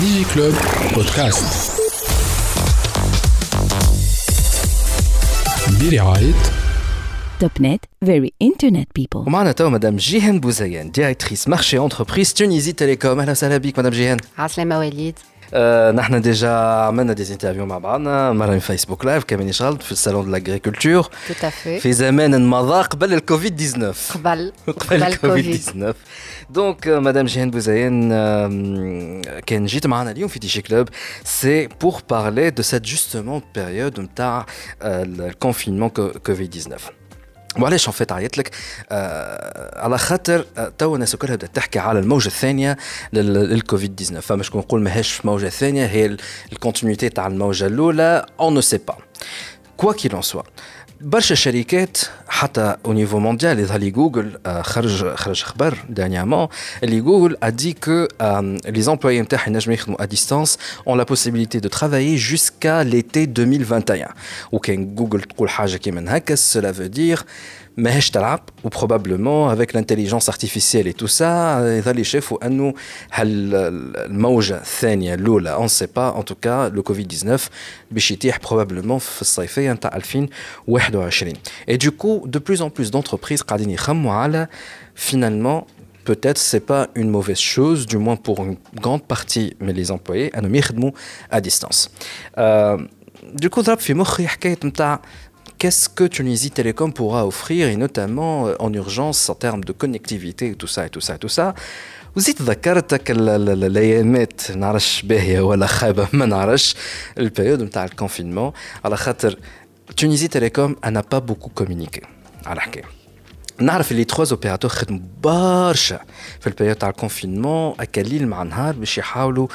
DigiClub بودكاست برعاية توب نت very internet people ومعنا تو مدام جيهان بوزيان ديريكتريس مارشي انتربريز تونيزي تيليكوم اهلا وسهلا بك مدام جيهان عسلامة وليد آه نحن ديجا عملنا دي انترفيو مع بعضنا مره في فيسبوك لايف كمان غلط في الصالون دو لاغريكولتور تو افي في زمان مضى قبل الكوفيد 19 قبل قبل الكوفيد 19 دونك مدام جيهان بوزيان كان جيت معنا اليوم في دي جي كلوب سي بور بارلي دو سيت جوستومون بيريود نتاع الكونفينمون كوفيد 19 وعلاش ان فيت عيط لك آه على خاطر آه تو الناس كلها بدات تحكي على الموجه الثانيه للكوفيد 19 فما شكون نقول ماهيش موجه ثانيه هي الكونتينيتي تاع الموجه الاولى اون نو سي با كوا كيل ان سوا برشا شركات حتى او نيفو مونديال يظهر لي جوجل آه خرج خرج خبر دانيامون اللي جوجل a dit que euh, les employés نتاعها ينجموا يخدموا à distance ont la possibilité de travailler jusqu'à l'été 2021 وكان جوجل تقول حاجه كيما هكا cela veut dire ماهيش تلعب وبروبابلمون افيك لانتيليجونس ارتيفيسيال اي تو سا يظل يشافوا انه هل الموجه الثانيه الاولى اون سي با ان توكا لو كوفيد 19 باش يتيح بروبابلمون في الصيفيه نتاع 2021 اي دو كو دو بلوس ان بلوس دونتربريز قاعدين يخموا على فينالمون peut-être c'est pas une mauvaise chose, du moins pour une grande partie mais les employés, à nous يخدموا à distance. Euh, du coup, ضرب في مخي حكايه نتاع qu'est-ce que Tunisie Télécom pourra offrir, et notamment euh, en urgence en termes de connectivité, et tout ça, et tout ça, et tout ça. وزيد ذكرتك الايامات نعرفش باهيه ولا خايبه ما نعرفش البيريود نتاع الكونفينمون على خاطر تونيزي تيليكوم انا با بوكو كومونيكي على حكايه نعرف اللي تخوا اوبيراتور خدموا برشا في البيريود تاع الكونفينمون هكا ليل مع نهار باش يحاولوا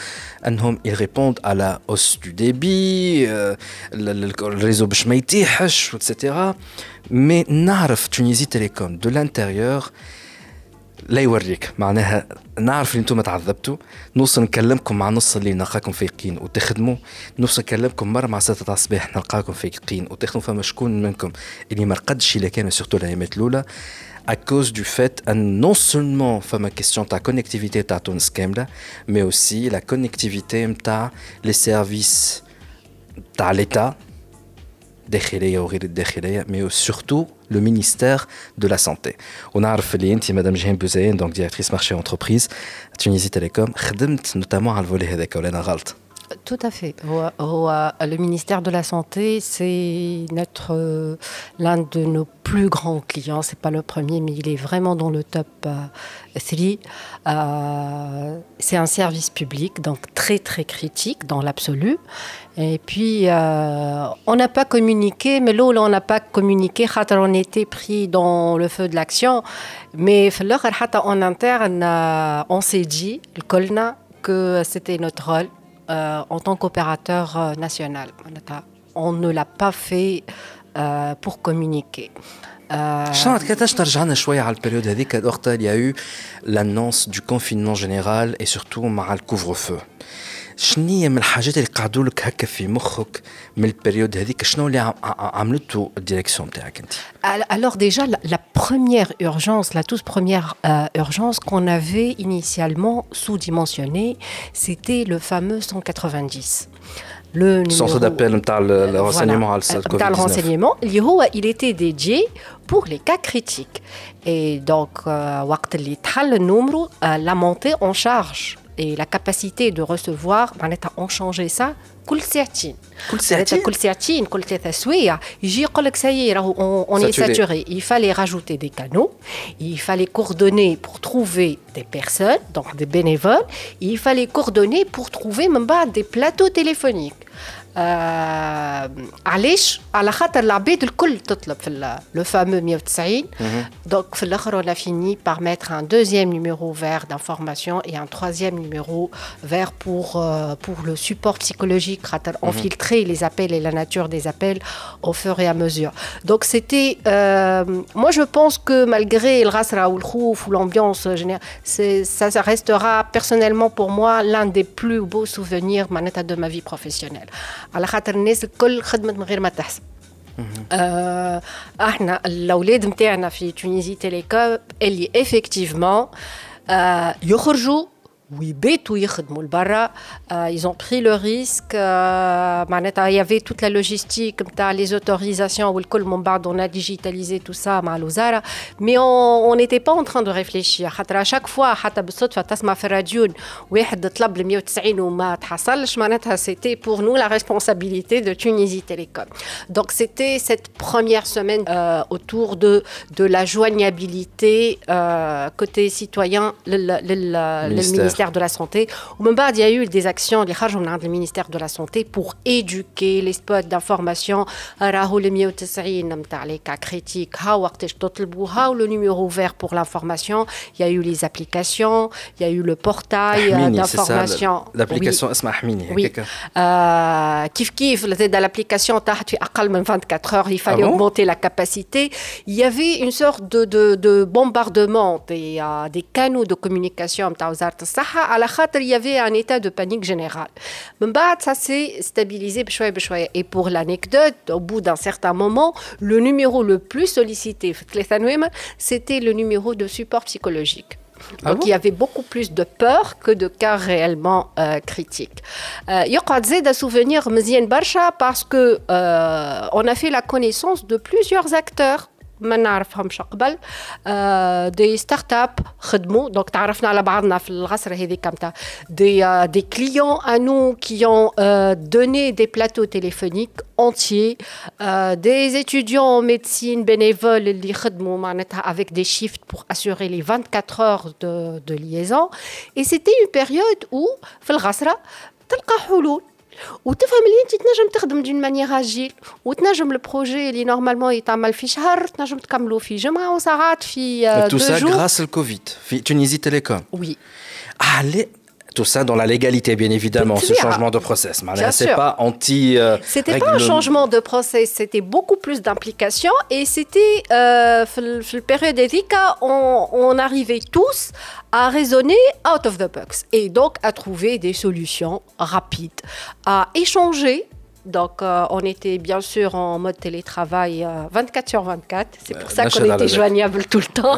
انهم يريبوند على اوس دو ديبي الريزو باش ما يتيحش وتسيتيرا مي نعرف تونيزي تيليكوم دو لانتيريور لا يوريك معناها نعرف اللي أنتم تعذبتوا. نوصل نكلمكم مع نص الليل نلقاكم فايقين وتخدموا. نوصل نكلمكم مرة مع ستة الصباح نلقاكم فايقين وتخدموا فما شكون منكم اللي ما رقدش إلا كان سورتو الأيامات الأولى. À cause du fait que non seulement فما question ta connectivité تاع تونس كامله mais aussi la connectivité نتاع les services تاع l'état وغير الداخليه mais surtout le ministère de la Santé. On a Arfeline, Madame Jehine Bouzaïen, donc directrice marché entreprise à Tunisie Télécom, notamment à le volet Hedeka, tout à fait. Le ministère de la Santé, c'est euh, l'un de nos plus grands clients. C'est pas le premier, mais il est vraiment dans le top 3. Euh, euh, c'est un service public, donc très très critique dans l'absolu. Et puis, on n'a pas communiqué, mais là on n'a pas communiqué, on était pris dans le feu de l'action. Mais en interne, on s'est dit, le Colna, que c'était notre rôle euh, en tant qu'opérateur euh, national. On ne l'a pas fait euh, pour communiquer. شنو كيفاش ترجعنا شويه على البريود هذيك وقتها اللي يا l'annonce du confinement général et surtout مع الكوفر فو شنية من الحاجات اللي قعدوا لك هكا في مخك من البريود هذيك شنو اللي عملته الديريكسيون نتاعك انت Alors déjà la, la première urgence, la toute première euh, urgence qu'on avait initialement sous-dimensionnée, c'était le fameux 190. Le centre d'appel نتاع le renseignement على نتاع le renseignement اللي هو il était dédié pour les cas critiques. Et donc وقت اللي تحل النمرو la montée en charge et la capacité de recevoir معناتها on changeait ça كل ساعتين كل ساعتين كل ساعتين كل ثلاثة سوايع يجي يقول لك ça y est راهو on, on est saturé il fallait rajouter des canaux il fallait coordonner pour trouver des personnes donc des bénévoles il fallait coordonner pour trouver même بعد des plateaux téléphoniques علاش على خاطر العباد الكل تطلب في لو فامو 190 دونك في الاخر on a fini par mettre un deuxième numéro vert d'information et un troisième numéro vert pour euh, pour le support psychologique خاطر on filtrait les appels et la nature des appels au fur et à mesure donc c'était euh, moi je pense que malgré le rasra ou le khouf ou l'ambiance générale ça, ça restera personnellement pour moi l'un des plus beaux souvenirs de ma vie professionnelle على خاطر الناس الكل خدمت من غير ما تحسب. آه إحنا الأولاد نتاعنا في تونيزي تيليكوم اللي افكتيفمون آه يخرجوا euh, ils ont pris le risque euh, il y avait toute la logistique les autorisations on a digitalisé tout ça mais on n'était pas en train de réfléchir. À chaque fois c'était pour nous la responsabilité de Tunisie Télécom. Donc c'était cette première semaine euh, autour de de la joignabilité côté citoyen le ministère de la Santé. Au il y a eu des actions, les du ministère de la Santé pour éduquer les spots d'information. les cas critiques, le numéro vert pour l'information. Il y a eu les applications, il y a eu le portail euh, d'information. L'application Asma Oui. Euh, kif kif, l'application 24 heures, il fallait ah augmenter la capacité. Il y avait une sorte de, de, de bombardement des, euh, des canaux de communication la il y avait un état de panique générale. ça s'est stabilisé Et pour l'anecdote, au bout d'un certain moment, le numéro le plus sollicité, c'était le numéro de support psychologique. Ah Donc il y avait beaucoup plus de peur que de cas réellement euh, critiques. Il y a des souvenirs Barsha parce que euh, on a fait la connaissance de plusieurs acteurs ما نعرفهمش قبل دي ستارت اب خدموا دونك تعرفنا على بعضنا في العصر هذيك نتاع دي دي كليون ا نو كي اون دوني دي بلاتو تيليفونيك entiers euh, des étudiants en médecine bénévoles اللي خدموا معناتها avec des shifts pour assurer les 24 heures de, de liaison et c'était une période où في الغسرة تلقى حلول وتفهم اللي انت تنجم تخدم دون مانيير اجيل وتنجم البروجي اللي نورمالمون يتعمل في شهر تنجم تكملوا في جمعه وساعات في تو سا غراس الكوفيد في تونيزي تيليكوم وي علي tout ça dans la légalité, bien évidemment, ce changement de process. C'est pas anti. Euh, c'était pas un changement de process, c'était beaucoup plus d'implication et c'était, euh, la période d'Erika, on, on arrivait tous à raisonner out of the box et donc à trouver des solutions rapides, à échanger donc, euh, on était bien sûr en mode télétravail 24 euh, sur 24. C'est pour ça qu'on était joignable tout le temps.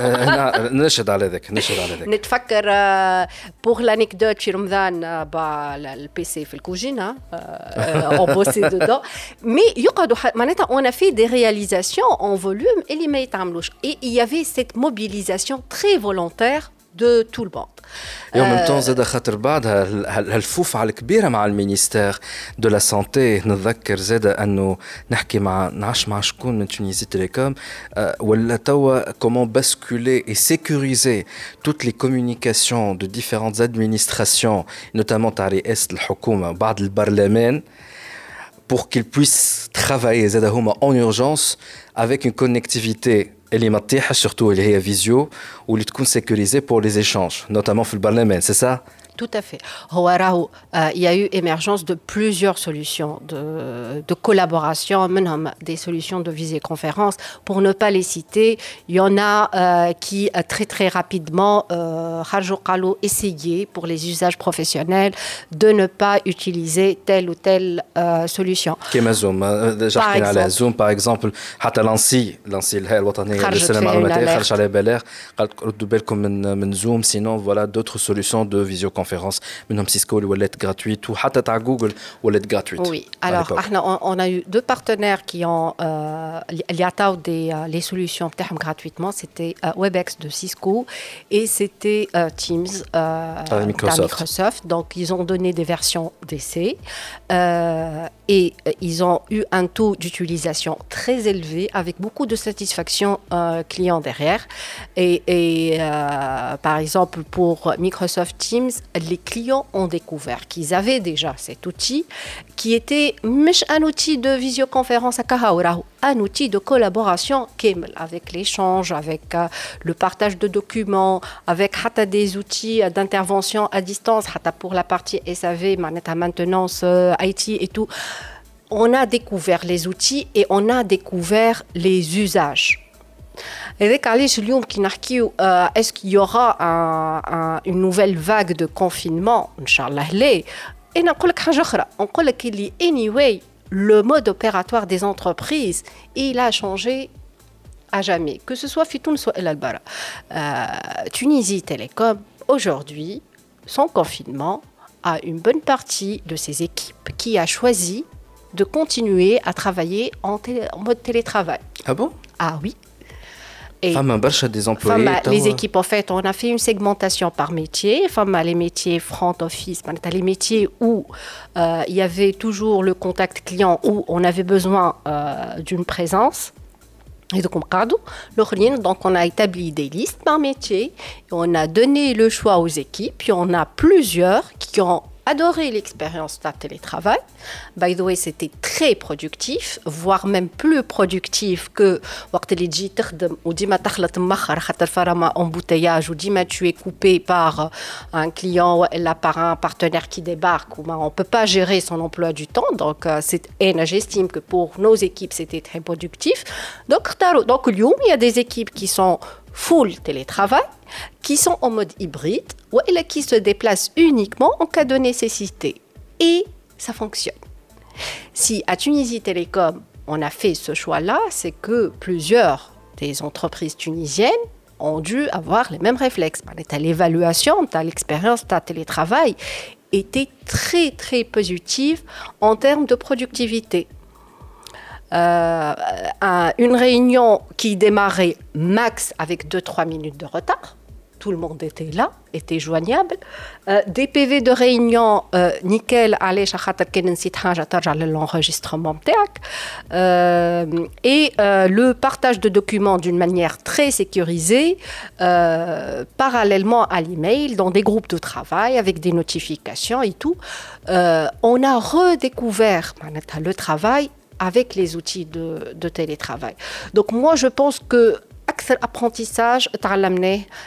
pour l'anecdote, chez bah, le PC fait le cuisine, hein, euh, on bossait dedans. Mais on a fait des réalisations en volume et Et il y avait cette mobilisation très volontaire de tout le monde. Et en même temps, زاد خاطر بعدها هالفوفعة الكبيرة مع المينيستير دو لا سانتي نتذكر زاد انه نحكي مع نعرفش مع شكون من تونيزي تيليكوم ولا توا كومون باسكولي اي سيكوريزي توت لي كومونيكاسيون دو ديفيرونت ادمينستراسيون نوتامون تاع رئاسة الحكومة بعد البرلمان pour qu'ils puissent travailler زاد هما en urgence avec une connectivité اللي ما تطيحش surtout اللي هي فيزيو واللي تكون sécurisée pour les échanges notamment في البرلمان c'est ça tout à fait. Euh, il y a eu émergence de plusieurs solutions de, de collaboration, des solutions de visioconférence. Pour ne pas les citer, il y en a euh, qui euh, très très rapidement, euh, essayé pour les usages professionnels de ne pas utiliser telle ou telle euh, solution. Zoom, par exemple, Zoom par exemple, حتى لانسي لانسي الهيئه الوطنيه للسلامه المعلوماتيه خرج عليه بلاغ قال ردوا بالكم من من زوم sinon voilà d'autres solutions de visioconférence conférences منهم سيسكو اللي ولات gratuite وحتى تاع جوجل ولات gratuite. Oui. Alors احنا on a eu deux partenaires qui ont اللي عطاو des les solutions بتاعهم gratuitement c'était Webex de Cisco et c'était Teams de Microsoft. Donc ils ont donné des versions d'essai et ils ont eu un taux d'utilisation très élevé avec beaucoup de satisfaction client derrière. Et, et par exemple pour Microsoft Teams, les clients ont découvert qu'ils avaient déjà cet outil qui était un outil de visioconférence à Kahaura, un outil de collaboration avec l'échange, avec euh, le partage de documents, avec des outils d'intervention à distance, pour la partie SAV, maintenance, euh, IT et tout. On a découvert les outils et on a découvert les usages. Est-ce qu'il y aura une nouvelle vague de confinement Inch'Allah, Et anyway, le mode opératoire des entreprises, il a changé à jamais. Que ce soit Fitoun, soit El Albara. Euh, Tunisie Télécom, aujourd'hui, son confinement à une bonne partie de ses équipes qui a choisi de continuer à travailler en, mode télétravail. Ah bon? Ah oui. Et des employés. les équipes, en fait, on a fait une segmentation par métier. Enfin, les métiers front office, les métiers où euh, il y avait toujours le contact client, où on avait besoin euh, d'une présence. Et donc, donc, on a établi des listes par métier, on a donné le choix aux équipes, puis on a plusieurs qui ont adoré l'expérience de télétravail. By the way, c'était très productif, voire même plus productif que ou embouteillage ou tu es coupé par euh, un client ou par un partenaire qui débarque. ou ben, On ne peut pas gérer son emploi du temps. Donc, euh, j'estime que pour nos équipes, c'était très productif. Donc, donc, il y a des équipes qui sont full télétravail, qui sont en mode hybride ou qui se déplacent uniquement en cas de nécessité. Et ça fonctionne. Si à Tunisie Télécom, on a fait ce choix-là, c'est que plusieurs des entreprises tunisiennes ont dû avoir les mêmes réflexes. L'évaluation, l'expérience, de télétravail était très très positive en termes de productivité. Euh, une réunion qui démarrait max avec 2-3 minutes de retard. Tout le monde était là, était joignable. Euh, des PV de réunion euh, nickel, allez, l'enregistrement euh, et le partage de documents d'une manière très sécurisée, parallèlement à l'email, dans des groupes de travail avec des notifications et tout. on a redécouvert le travail avec les outils de, télétravail. Donc moi, je pense que apprentissage,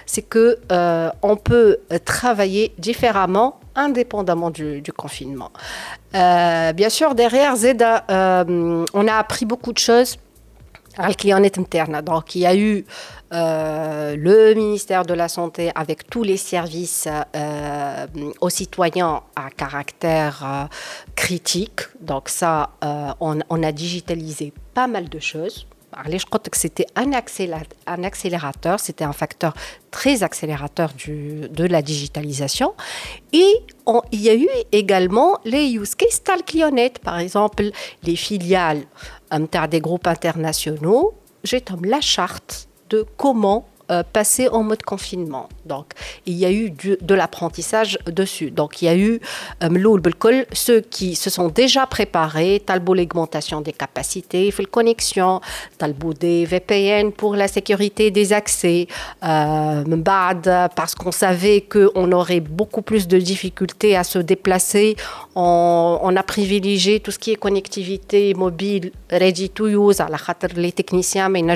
c'est que euh, on peut travailler différemment indépendamment du, confinement. Euh, bien sûr, derrière Zeda, euh, on a appris beaucoup de choses interne. Donc, il y a eu euh, le ministère de la Santé avec tous les services euh, aux citoyens à caractère euh, critique. Donc, ça, on, a digitalisé pas mal de choses. Je crois que c'était un, accélérateur, c'était un facteur très accélérateur de la digitalisation. Et il y a eu également les use cases talclionnettes, par exemple les filiales des groupes internationaux. J'ai la charte de comment euh, passer en mode confinement. Donc, il y a eu de l'apprentissage dessus. Donc, il y a eu euh, ceux qui se sont déjà préparés, talbo l'augmentation des capacités, fait le connexion, talbo des VPN pour la sécurité des accès, euh, parce qu'on savait qu'on aurait beaucoup plus de difficultés à se déplacer. On, a privilégié tout ce qui est connectivité mobile, ready to use, à la les techniciens, mais ils les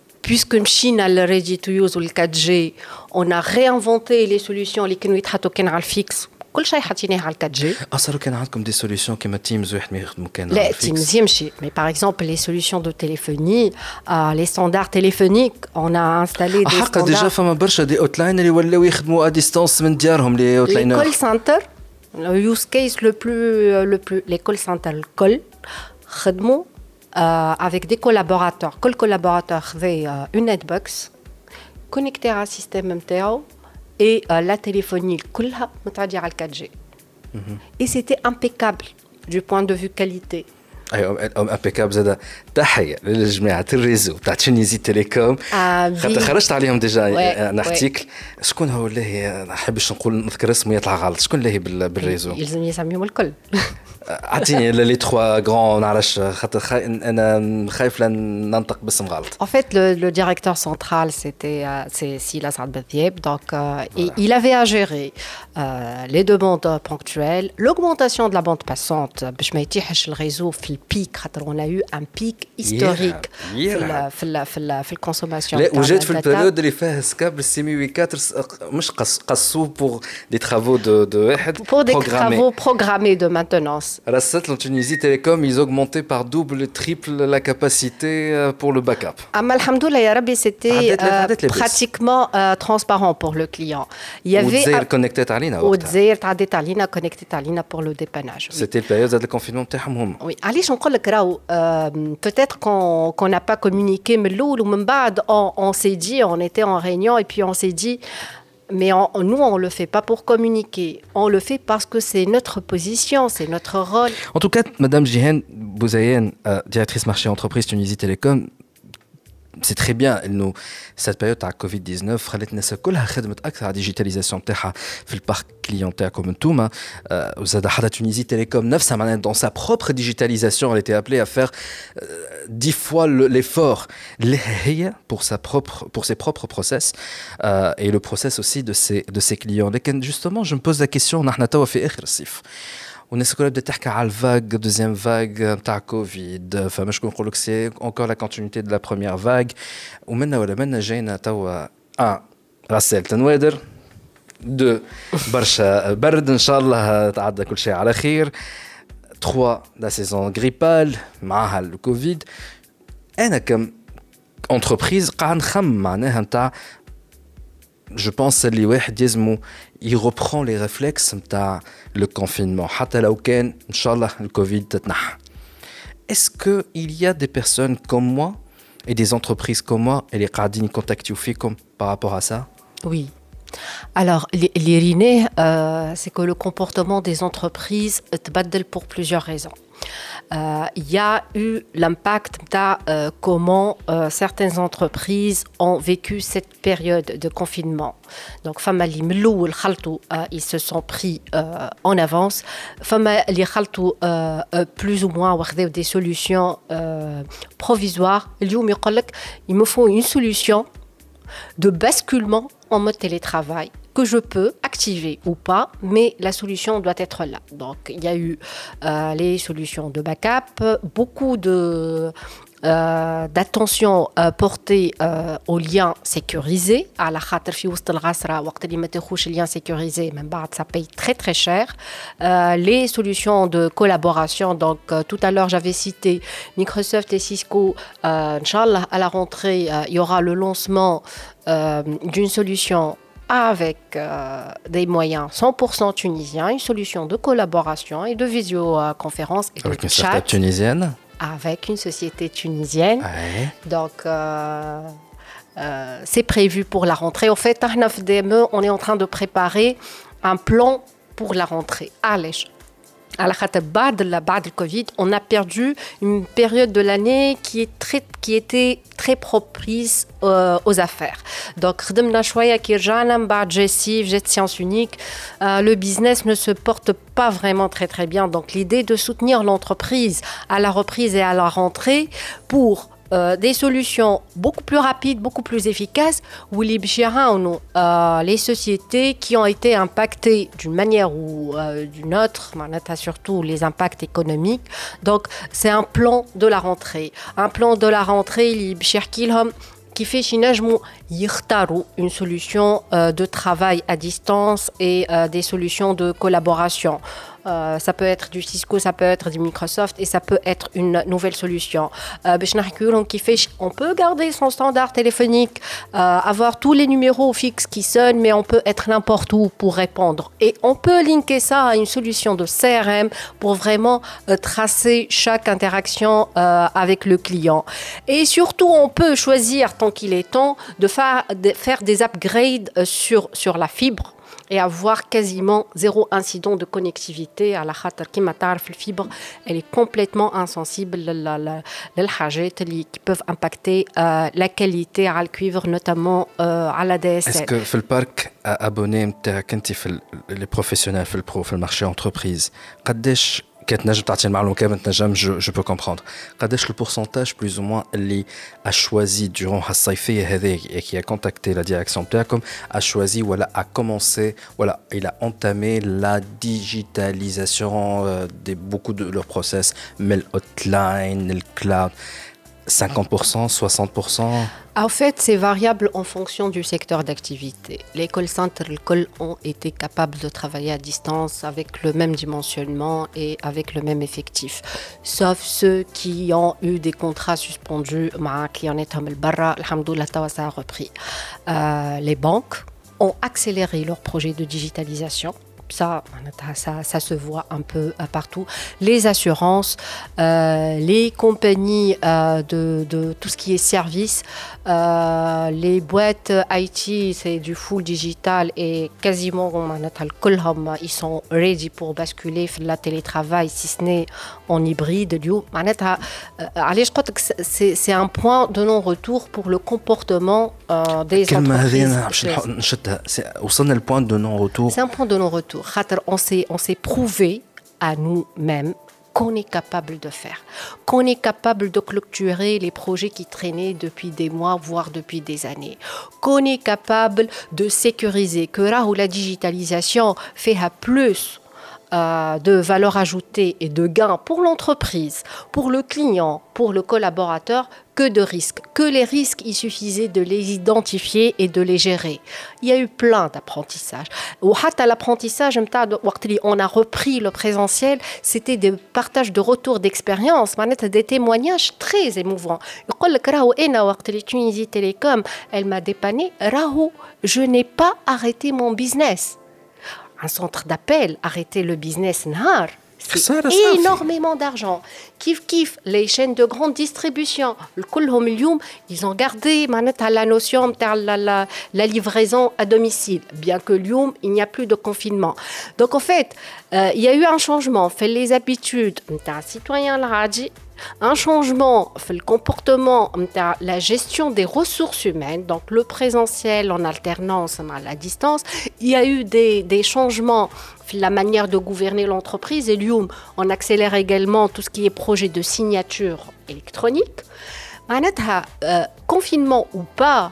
puisque Chine a le ready to use ou le 4G, on a réinventé les solutions les كانوا يتحطوا كان على الفيكس كل شيء حاطيناه على 4G. Ah, ça كان عندكم des solutions كيما Teams واحد ما يخدموا كان لا Teams يمشي mais par exemple les solutions de téléphonie euh, les standards téléphoniques on a installé des حقا ديجا فما برشا دي اوتلاين اللي ولاو يخدموا ا ديستانس من ديارهم لي اوتلاينر. Les call centers le use case le plus le plus les call centers الكل خدموا euh, avec des collaborateurs. Quel collaborateur avait euh, une netbox connectée à un système MTO et euh, la téléphonie, dire 4G. Mhm. Et c'était impeccable du point de vue qualité. امبيكاب زاد تحيه للجماعه الريزو تاع تونيزي تيليكوم خاطر خرجت عليهم ديجا ان ارتيكل شكون هو اللي ما نحبش نقول نذكر اسمه يطلع غلط شكون اللي بالريزو يلزم يسميهم الكل les trois grands En fait, le, directeur central, c'était euh, c'est Silas Donc, euh, il avait à gérer euh, les demandes ponctuelles, l'augmentation de la bande passante, le réseau pic. On a eu un pic historique dans la consommation. وجات في البيريود اللي فيها سكاب سيمي 4 مش قصوه pour des travaux de de واحد pour des travaux programmés de maintenance. رصت en Tunisie Télécom ils augmentaient par double triple la capacité euh, pour le backup. اما الحمد لله يا ربي c'était pratiquement transparent pour le client. Il y avait وتزاير كونكتات علينا وتزاير تعديت علينا كونكتات علينا pour le dépannage. C'était le période de confinement تاعهم هما. Oui, علاش نقول لك راهو peut-être qu'on qu'on n'a pas communiqué من الاول ومن بعد on, on s'est dit on était en réunion et puis on s'est dit mais on, nous, on ne le fait pas pour communiquer. On le fait parce que c'est notre position, c'est notre rôle. En tout cas, Madame Jihen Bouzayen, euh, directrice marché entreprise Tunisie Télécom, c'est très bien انه cette période تاع كوفيد 19 خلت الناس كلها خدمت اكثر على الديجيتاليزاسيون تاعها في البارك كليون تاعكم انتوما وزاد حتى تونيزي تيليكوم نفسها معناها dans sa propre digitalisation elle était appelée à faire dix fois l'effort اللي هي pour sa propre pour ses propres process et le process aussi de ses de ses clients لكن justement je me pose la question نحن توا في اخر الصيف والناس الكل بدات تحكي على الفاغ دوزيام فاغ نتاع كوفيد فما شكون نقول لك سي اونكور لا كونتينيتي دو لا بروميير فاغ ومنا ولا منا جاينا توا ان غسالة تنوادر دو برشا برد ان شاء الله تعدى كل شيء على خير تخوا لا سيزون غريبال معاها الكوفيد انا كم انتربريز قاعد نخمم معناها نتاع جو بونس اللي واحد يلزمو il reprend les réflexes de le confinement حتى لو كان ان شاء الله الكوفيد تتنحى est-ce que il y a des personnes comme moi et des entreprises comme moi et les قاعدين يكونتاكتيو فيكم par rapport à ça oui alors, l'IRINE, euh, c'est que le comportement des entreprises est pour plusieurs raisons. Euh, il y a eu l'impact de euh, comment euh, certaines entreprises ont vécu cette période de confinement. Donc, famali mlou ils se sont pris en avance. Famali plus ou moins des solutions provisoires. Il me faut une solution de basculement en mode télétravail que je peux activer ou pas, mais la solution doit être là. Donc, il y a eu euh, les solutions de backup, beaucoup de euh, d'attention euh, portée euh, aux liens sécurisés à la khater fi wast al-ghasra waqt li ma تخوش lien sécurisé même بعد ça paye très très cher euh, les solutions de collaboration donc euh, tout à l'heure j'avais cité Microsoft et Cisco euh, inchallah à la rentrée il y aura le lancement d'une solution avec euh, des moyens 100% tunisiens, une solution de collaboration et de visioconférence et avec de une chat. tunisienne Avec une société tunisienne. Ouais. Donc, euh, euh, c'est prévu pour la rentrée. En fait, à DME, on est en train de préparer un plan pour la rentrée. Allez, de Covid, on a perdu une période de l'année qui, est très, qui était très propice euh, aux affaires. Donc, euh, le business ne se porte pas vraiment très très bien. Donc, l'idée de soutenir l'entreprise à la reprise et à la rentrée pour euh, des solutions beaucoup plus rapides, beaucoup plus efficaces, où les euh, les sociétés qui ont été impactées d'une manière ou euh, d'une autre, surtout les impacts économiques. Donc, c'est un plan de la rentrée. Un plan de la rentrée, qui fait une solution de travail à distance et des solutions de collaboration. Euh, ça peut être du Cisco, ça peut être du Microsoft et ça peut être une nouvelle solution. Euh, on peut garder son standard téléphonique, euh, avoir tous les numéros fixes qui sonnent, mais on peut être n'importe où pour répondre. Et on peut linker ça à une solution de CRM pour vraiment tracer chaque interaction avec le client. Et surtout, on peut choisir, tant qu'il est temps, de faire, de faire des upgrades sur, sur la fibre et avoir quasiment zéro incident de connectivité à la khatar qui le fibre elle est complètement insensible les qui peuvent impacter euh, la qualité à le cuivre notamment euh, à la DSL Est-ce que في البارك abonné نتاعك انت في les professionnels في البرو في المارشي entreprise قداش je, peux comprendre. le pourcentage plus ou moins a choisi durant et qui a contacté la direction comme a choisi voilà a commencé voilà il a entamé la digitalisation euh, de beaucoup de leurs process mais le hotline le cloud 50%, 60% En fait, c'est variable en fonction du secteur d'activité. Les call centers ont été capables de travailler à distance avec le même dimensionnement et avec le même effectif. Sauf ceux qui ont eu des contrats suspendus, en est ça a repris. Euh, les banques ont accéléré leur projet de digitalisation ça, ça, se voit un peu euh, partout. Les assurances, euh, les compagnies euh, de, tout ce qui est service, les boîtes IT, c'est du full digital et quasiment ils sont ready pour basculer la télétravail, si ce n'est en hybride. C'est un point de non-retour pour le comportement des entreprises. C'est le point de non-retour? C'est un point de non-retour on s'est on s'est prouvé à nous-mêmes qu'on est capable de faire, qu'on est capable de clôturer les projets qui traînaient depuis des mois, voire depuis des années, qu'on est capable de sécuriser, que là où la digitalisation fait à plus euh, de valeur ajoutée et de gains pour l'entreprise, pour le client, pour le collaborateur, que de risques. Que les risques, il suffisait de les identifier et de les gérer. Il y a eu plein d'apprentissages. À l'apprentissage, on a repris le présentiel, c'était des partages de retours d'expérience, des témoignages très émouvants. Tunisie Télécom, elle m'a dépanné. Rahou, je n'ai pas arrêté mon business un centre d'appel, arrêter le business Nahar. C'est énormément d'argent. Kif kif, les chaînes de grande distribution, ils ont gardé la notion de la, livraison à domicile, bien que Lyon, il n'y a plus de confinement. Donc en fait, euh, il y a eu un changement. Fait les habitudes, un citoyen un changement le comportement la gestion des ressources humaines donc le présentiel en alternance à la distance. Il y a eu des, changements la manière de gouverner l'entreprise. Et Lium on accélère également tout ce qui est projet de signature électronique. Euh, confinement ou pas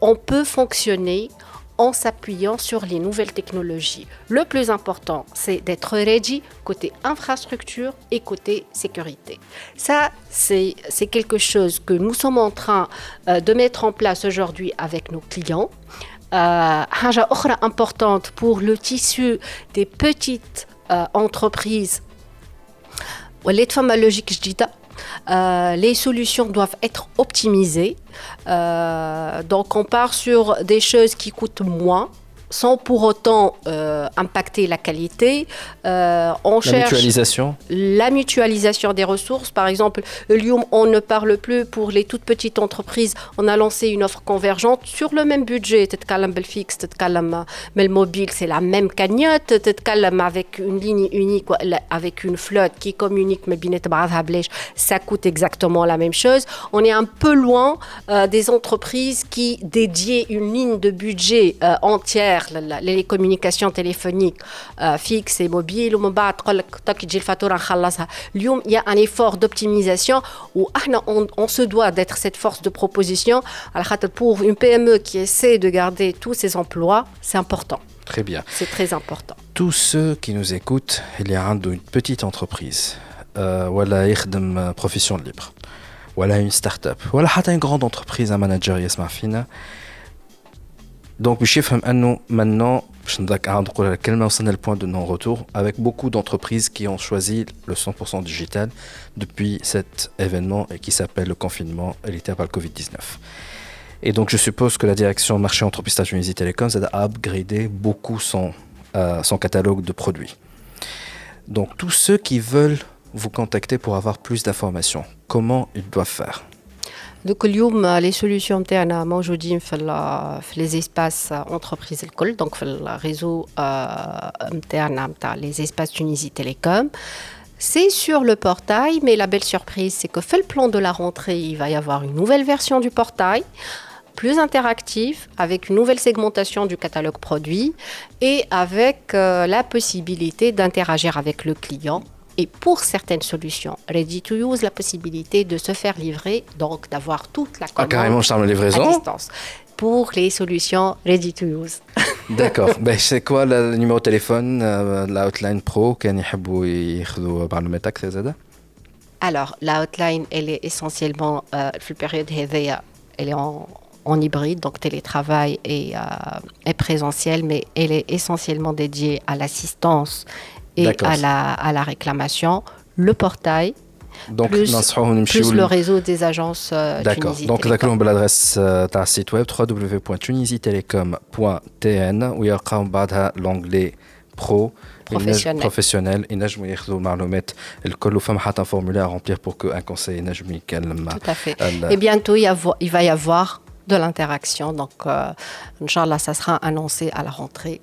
on peut fonctionner en s'appuyant sur les nouvelles technologies. Le plus important, c'est d'être ready côté infrastructure et côté sécurité. Ça, c'est quelque chose que nous sommes en train euh, de mettre en place aujourd'hui avec nos clients. Euh, importante pour le tissu des petites euh, entreprises. logique, je dis euh, les solutions doivent être optimisées. Euh, donc on part sur des choses qui coûtent moins sans pour autant euh, impacter la qualité. Euh, on la cherche mutualisation. La mutualisation des ressources. Par exemple, Lyon, on ne parle plus pour les toutes petites entreprises. On a lancé une offre convergente sur le même budget. Tetkalam fixe, Tetkalam mobile, c'est la même cagnotte. Tetkalam avec une ligne unique, avec une flotte qui communique, mais ça coûte exactement la même chose. On est un peu loin euh, des entreprises qui dédiaient une ligne de budget entière les communications téléphoniques euh, fixes et mobiles il y a un effort d'optimisation où on, se doit d'être cette force de proposition pour une PME qui essaie de garder tous ses emplois c'est important Très bien. C'est très important. Tous ceux qui nous écoutent, il y a une petite entreprise, euh, voilà, une profession libre, voilà une start-up, voilà une grande entreprise, un manager, Yasma Fina. Donc, je maintenant, je le point de non-retour avec beaucoup d'entreprises qui ont choisi le 100% digital depuis cet événement et qui s'appelle le confinement hérité par le Covid-19. Et donc, je suppose que la direction marché entreprise Tunisie Télécom a upgradé beaucoup son, euh, son catalogue de produits. Donc, tous ceux qui veulent vous contacter pour avoir plus d'informations, comment ils doivent faire? donc, les solutions تاعنا موجودين في les espaces entreprises الكل donc في الريزو نتاعنا نتاع les espaces Tunisie Télécom c'est sur le portail, mais la belle surprise, c'est que fait le plan de la rentrée, il va y avoir une nouvelle version du portail, plus interactive, avec une nouvelle segmentation du catalogue produit et avec euh, la possibilité d'interagir avec le client et pour certaines solutions, Ready to Use, la possibilité de se faire livrer, donc d'avoir toute la ah, commande ah, carrément, je à distance. Pour les solutions Ready to Use. D'accord. Ben, c'est quoi le numéro de téléphone euh, de la Hotline Pro Quand ils euh, alors, la hotline, elle est essentiellement, euh, la période elle est en, hybride, donc télétravail et, euh, présentiel, mais elle est essentiellement dédiée à l'assistance et D'accord. à la, à la réclamation. Le portail, Donc, plus, ننصحوهم يمشيوا plus ل- le réseau des agences euh, D'accord. Tunisie Donc, Télécom. ذكرهم بالادريس euh, تاع السيت ويب www.tunisitelecom.tn ويلقاو بعدها لونجلي برو Professionnel. بروفيسيونيل ينجموا ياخذوا المعلومات الكل وفما حتى فورمولاire à remplir pour que un conseil ينجم يكلم Tout à fait. ال- Et bientôt, il, y avo- il va y avoir de l'interaction. Donc, euh, Inch'Allah, ça sera annoncé à la rentrée.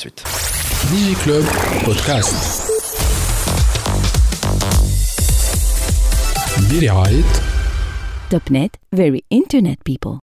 de suite. DigiClub Podcast. Billy Wright. .NET, very internet people.